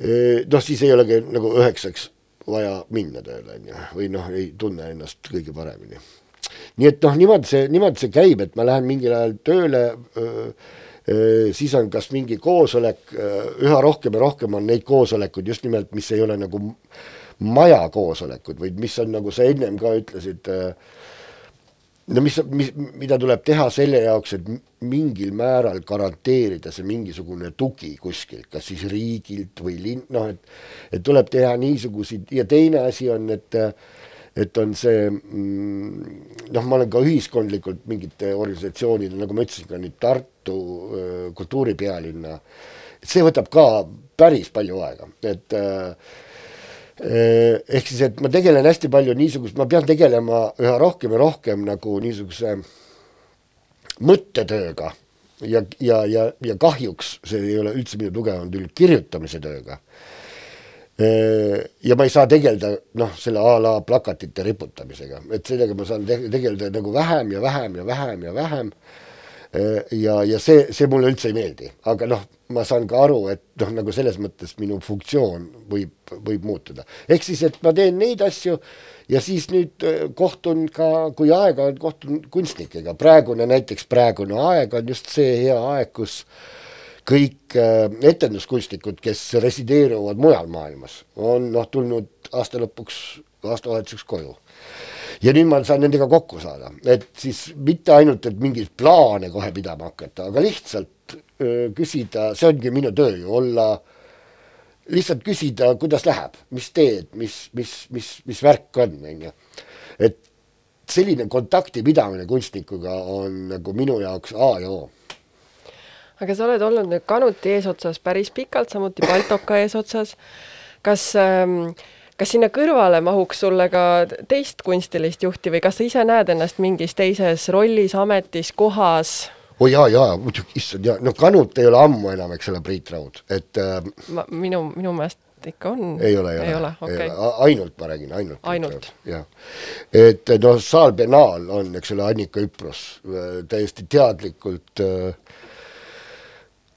Äh, noh, siis ei olegi nagu üheksaks vaja minna tööle, on ju, või noh, ei tunne ennast kõige paremini. nii et noh, niimoodi see, niimoodi see käib, et ma lähen mingil ajal tööle öö, öö, siis on kas mingi koosolek, üha rohkem ja rohkem on neid koosolekuid just nimelt, mis ei ole nagu maja koosolekud, vaid mis on, nagu sa ennem ka ütlesid äh,, no mis, mis, mida tuleb teha selle jaoks, et mingil määral garanteerida see mingisugune tugi kuskilt, kas siis riigilt või linn, noh, et et tuleb teha niisuguseid ja teine asi on, et et on see mm, noh, ma olen ka ühiskondlikult mingite organisatsioonide, nagu ma ütlesin, ka nüüd Tartu kultuuripealinna, see võtab ka päris palju aega, et äh, ehk siis, et ma tegelen hästi palju niisugust, ma pean tegelema üha rohkem ja rohkem nagu niisuguse mõttetööga. Ja, ja, ja, ja kahjuks see ei ole üldse minu tugevam külg kirjutamise tööga. Ja ma ei saa tegeleda noh, selle a la plakatite riputamisega, et sellega ma saan te tegeleda nagu vähem ja vähem ja vähem ja vähem. Äh, ja, ja see, see mulle üldse ei meeldi, aga noh, ma saan ka aru, et noh, nagu selles mõttes minu funktsioon võib, võib muutuda. ehk siis, et ma teen neid asju ja siis nüüd äh, kohtun ka, kui aega on, kohtun kunstnikega, praegune näiteks praegune aeg on just see hea aeg, kus kõik äh, etenduskunstnikud, kes resideeruvad mujal maailmas, on noh, tulnud aasta lõpuks, aastavahetuseks koju. Ja nüüd ma saan nendega kokku saada, et siis mitte ainult, et mingeid plaane kohe pidama hakata, aga lihtsalt küsida, see ongi minu töö ju, olla, lihtsalt küsida, kuidas läheb, mis teed, mis, mis, mis, mis värk on, on ju. et selline kontakti pidamine kunstnikuga on nagu minu jaoks A ja O
aga sa oled olnud nüüd Kanuti eesotsas päris pikalt, samuti Baltoka eesotsas. kas ähm, kas sinna kõrvale mahuks sulle ka teist kunstilist juhti või kas sa ise näed ennast mingis teises rollis, ametis, kohas?
Oi oh, jaa, jaa, muidugi, issand jaa, no Kanut ei ole ammu enam, eks ole, Priit Raud, et äh,
ma, minu, minu meelest ikka on.
ei ole, ei,
ole, okay.
ainult ma räägin, ainult.
ainult?
jah, et noh, Saal Benaal on, eks ole, Annika Üpros äh, täiesti teadlikult äh,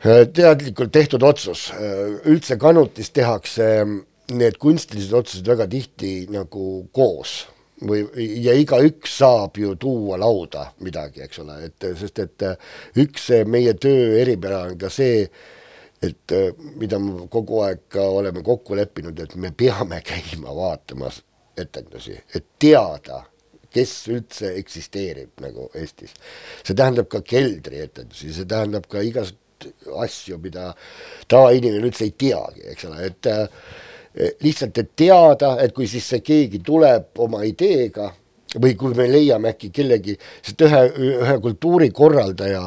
teadlikult tehtud otsus, üldse Kanutis tehakse need kunstilised otsused väga tihti nagu koos või, ja igaüks saab ju tuua lauda midagi, eks ole, et sest et üks meie töö eripära on ka see, et mida me kogu aeg ka oleme kokku leppinud, et me peame käima vaatamas etendusi, et teada, kes üldse eksisteerib nagu Eestis. see tähendab ka keldrietendusi, see tähendab ka igasuguseid asju, mida tavainimene üldse ei teagi, eks ole, et Eh, lihtsalt, et teada, et kui siis see keegi tuleb oma ideega või kui me leiame äkki kellegi, sest ühe, ühe kultuurikorraldaja,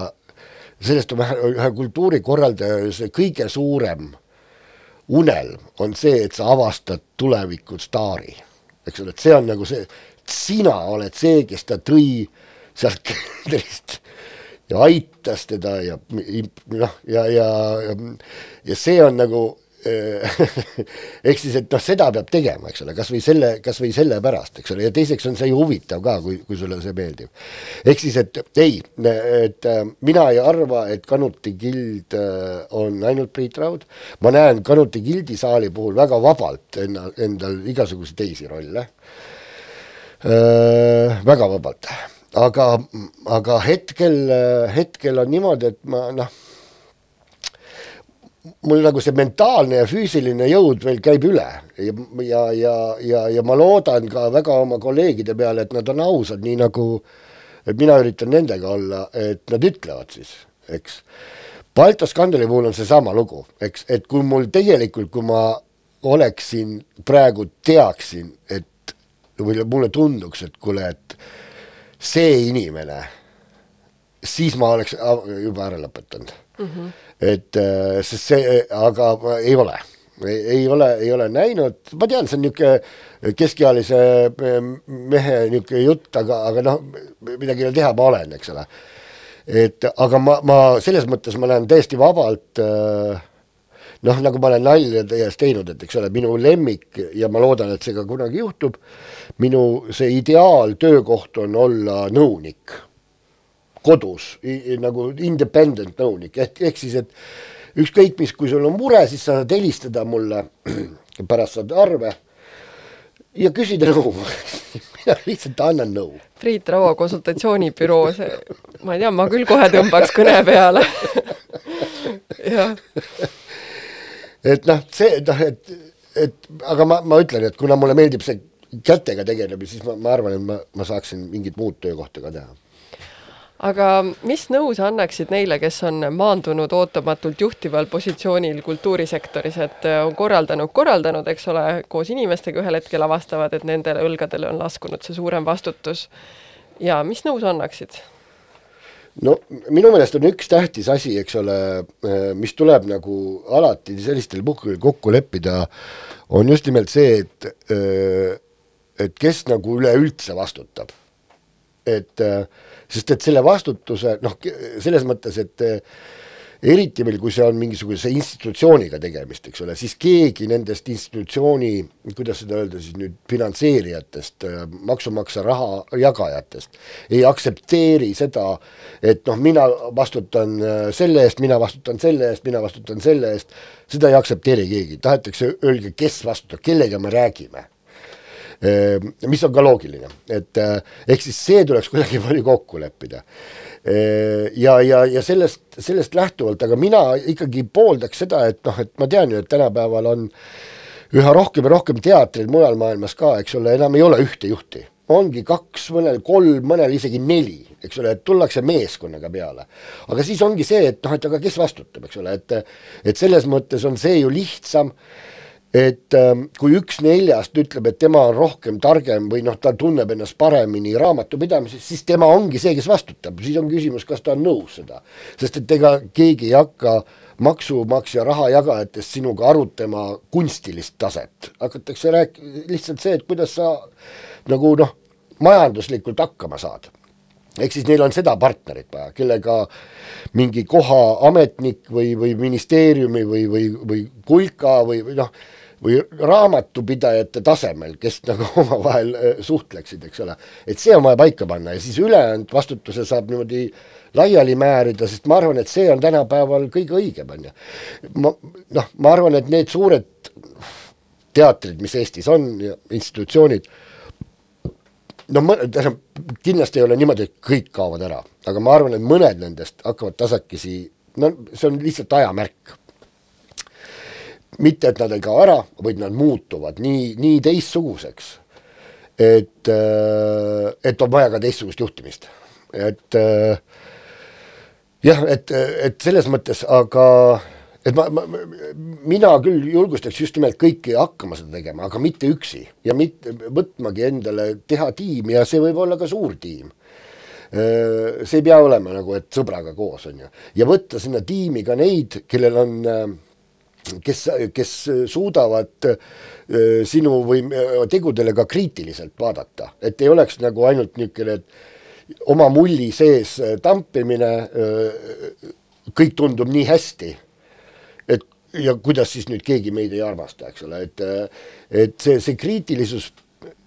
sellest on vähe, ühe kultuurikorraldaja see kõige suurem unelm on see, et sa avastad tuleviku staari, eks ole, et see on nagu see, sina oled see, kes ta tõi sealt keldrist ja aitas teda ja noh, ja, ja, ja, ja see on nagu ehk siis, et noh, seda peab tegema, eks ole, kasvõi selle, kasvõi sellepärast, eks ole, ja teiseks on see ju huvitav ka, kui, kui sulle see meeldib. ehk siis, et ei, et äh, mina ei arva, et Kanuti gild äh, on ainult Priit Raud, ma näen Kanuti gildi saali puhul väga vabalt enna, endal igasuguseid teisi rolle. Äh,, väga vabalt, aga, aga hetkel, hetkel on niimoodi, et ma noh mul nagu see mentaalne ja füüsiline jõud veel käib üle ja, ja, ja, ja, ja ma loodan ka väga oma kolleegide peale, et nad on ausad, nii nagu et mina üritan nendega olla, et nad ütlevad siis, eks. Balto skandali puhul on seesama lugu, eks, et kui mul tegelikult, kui ma oleksin praegu teaksin, et või mulle tunduks, et kuule, et see inimene, siis ma oleks juba ära lõpetanud mm. -hmm et äh, sest see, aga ei ole, ei ole, ei ole näinud, ma tean, see on niisugune keskealise äh, mehe niisugune jutt, aga, aga noh, midagi ei ole teha, ma olen, eks ole. et aga ma, ma selles mõttes ma näen täiesti vabalt äh, noh, nagu ma olen nalja teie ees teinud, et eks ole, minu lemmik ja ma loodan, et see ka kunagi juhtub, minu see ideaal töökoht on olla nõunik kodus nagu independent nõunik ehk, ehk siis, et ükskõik mis, kui sul on mure, siis sa saad helistada mulle, pärast saad arve ja küsida nõu mina lihtsalt annan nõu.
Priit Raua konsultatsioonibüroo, see, ma ei tea, ma küll kohe tõmbaks kõne peale jah.
et noh, see noh, et, et aga ma, ma ütlen, et kuna mulle meeldib see kätega tegelemine, siis ma, ma arvan, et ma, ma saaksin mingit muud töökohta ka teha
aga mis nõu sa annaksid neile, kes on maandunud ootamatult juhtival positsioonil kultuurisektoris, et äh, on korraldanud, korraldanud, eks ole, koos inimestega ühel hetkel avastavad, et nendele õlgadele on laskunud see suurem vastutus. ja mis nõu sa annaksid?
no minu meelest on üks tähtis asi, eks ole, äh, mis tuleb nagu alati sellistel puhkudel kokku leppida, on just nimelt see, et, äh, et kes nagu üleüldse vastutab. et äh, sest et selle vastutuse noh, selles mõttes, et eh, eriti veel, kui see on mingisuguse institutsiooniga tegemist, eks ole, siis keegi nendest institutsiooni, kuidas seda öelda siis nüüd, finantseerijatest, eh, maksumaksja raha jagajatest ei aktsepteeri seda, et noh, mina vastutan eh, selle eest, mina vastutan selle eest, mina vastutan selle eest, seda ei aktsepteeri keegi, tahetakse öelge, kes vastutab, kellega me räägime mis on ka loogiline, et eh, ehk siis see tuleks kuidagi palju kokku leppida. Ehm, ja, ja, ja sellest, sellest lähtuvalt, aga mina ikkagi pooldaks seda, et noh, et ma tean ju, et tänapäeval on üha rohkem ja rohkem teatreid mujal maailmas ka, eks ole, enam ei ole ühte juhti ongi kaks, mõnel kolm, mõnel isegi neli, eks ole, et tullakse meeskonnaga peale. aga siis ongi see, et noh, et aga kes vastutab, eks ole, et et selles mõttes on see ju lihtsam et ähm, kui üks neljast ütleb, et tema on rohkem targem või noh, ta tunneb ennast paremini raamatupidamises, siis tema ongi see, kes vastutab, siis on küsimus, kas ta on nõus seda. sest et ega keegi ei hakka maksumaksja raha jagajatest sinuga arutama kunstilist taset, hakatakse rääk-, lihtsalt see, et kuidas sa nagu noh, majanduslikult hakkama saad. Ehk siis neil on seda partnerit vaja, kellega mingi koha ametnik või, või ministeeriumi või, või, või kulka või, või noh, või raamatupidajate tasemel, kes nagu omavahel äh, suhtleksid, eks ole. et see on vaja paika panna ja siis ülejäänud vastutuse saab niimoodi laiali määrida, sest ma arvan, et see on tänapäeval kõige õigem, on ju. ma noh, ma arvan, et need suured teatrid, mis Eestis on ja institutsioonid, no tähendab, kindlasti ei ole niimoodi, et kõik kaovad ära, aga ma arvan, et mõned nendest hakkavad tasakesi, no see on lihtsalt ajamärk. Mitte, et nad ei kao ära, vaid nad muutuvad nii, nii teistsuguseks, et, äh, et on vaja ka teistsugust juhtimist, et äh, jah, et, et selles mõttes, aga et ma, ma, mina küll julgustaks just nimelt kõiki hakkama seda tegema, aga mitte üksi. Ja mitte võtmagi endale, teha tiim ja see võib olla ka suur tiim. see ei pea olema nagu, et sõbraga koos, on ju, ja võtta sinna tiimi ka neid, kellel on, kes, kes suudavad sinu või tegudele ka kriitiliselt vaadata, et ei oleks nagu ainult niisugune, et oma mulli sees tampimine, kõik tundub nii hästi ja kuidas siis nüüd keegi meid ei armasta, eks ole, et et see, see kriitilisus,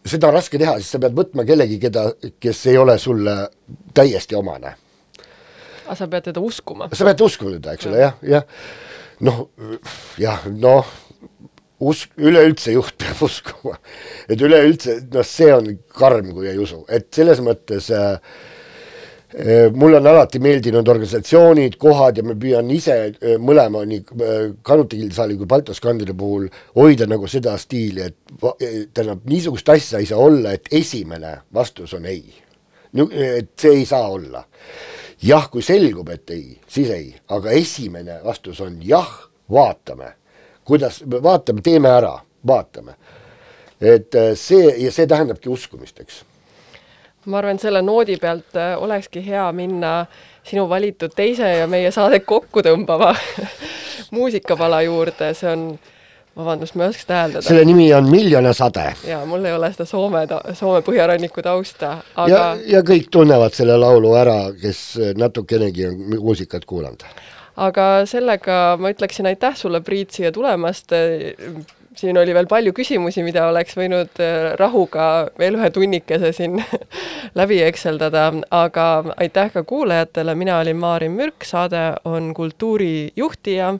seda on raske teha, sest sa pead võtma kellegi, keda, kes ei ole sulle täiesti omane.
aga sa pead teda uskuma?
sa pead uskuma teda, eks ole, jah, jah. Noh, jah, noh, usk, üleüldse juht peab uskuma. et üleüldse, noh, see on karm, kui ei usu, et selles mõttes äh, Äh, mulle on alati meeldinud organisatsioonid, kohad ja ma püüan ise äh, mõlema nii äh, Kanuti gildisaali kui Baltoskandide puhul hoida nagu seda stiili, et tähendab, niisugust asja ei saa olla, et esimene vastus on ei. et see ei saa olla. Jah, kui selgub, et ei, siis ei, aga esimene vastus on jah, vaatame, kuidas, vaatame, teeme ära, vaatame. et see ja see tähendabki uskumist, eks.
Ma arvan, selle noodi pealt äh, olekski hea minna sinu valitud teise ja meie saadet kokku tõmbava muusikapala juurde, see on vabandust, ma ei oska seda hääldada.
selle nimi on Miljon ja sade.
jaa, mul ei ole seda Soome, Soome põhjaranniku tausta, aga
ja, ja kõik tunnevad selle laulu ära, kes natukenegi on muusikat kuulanud.
aga sellega ma ütleksin aitäh sulle, Priit, siia tulemast siin oli veel palju küsimusi, mida oleks võinud äh, rahuga veel ühe tunnikese siin läbi ekseldada, aga aitäh ka kuulajatele, mina olin Maarin Mürk, saade on Kultuurijuhtija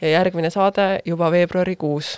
ja järgmine saade juba veebruarikuus.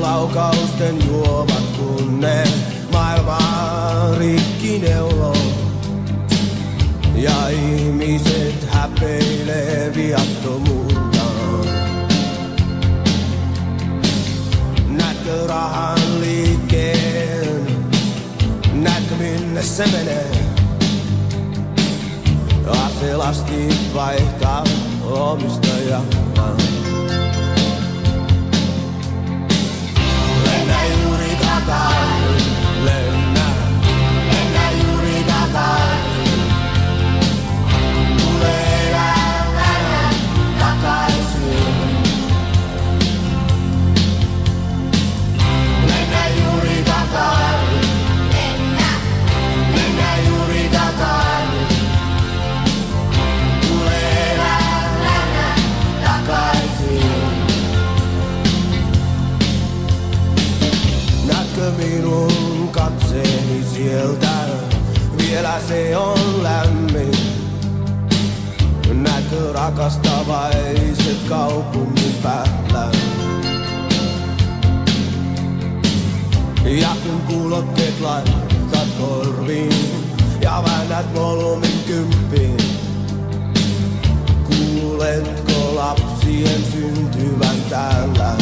Laukausten juovat, kun ne maailmaa rikki neuloo. Ja ihmiset häpeilee viattomuuttaan. Näetkö rahan liikkeen? Näetkö minne se menee? Aselasti vaihtaa omistajaa. about se on lämmin. Näkö rakastavaiset kaupungin päällä? Ja kun kuulokkeet laitat korviin ja väännät volyymin kymppiin, kuuletko lapsien syntyvän täällä?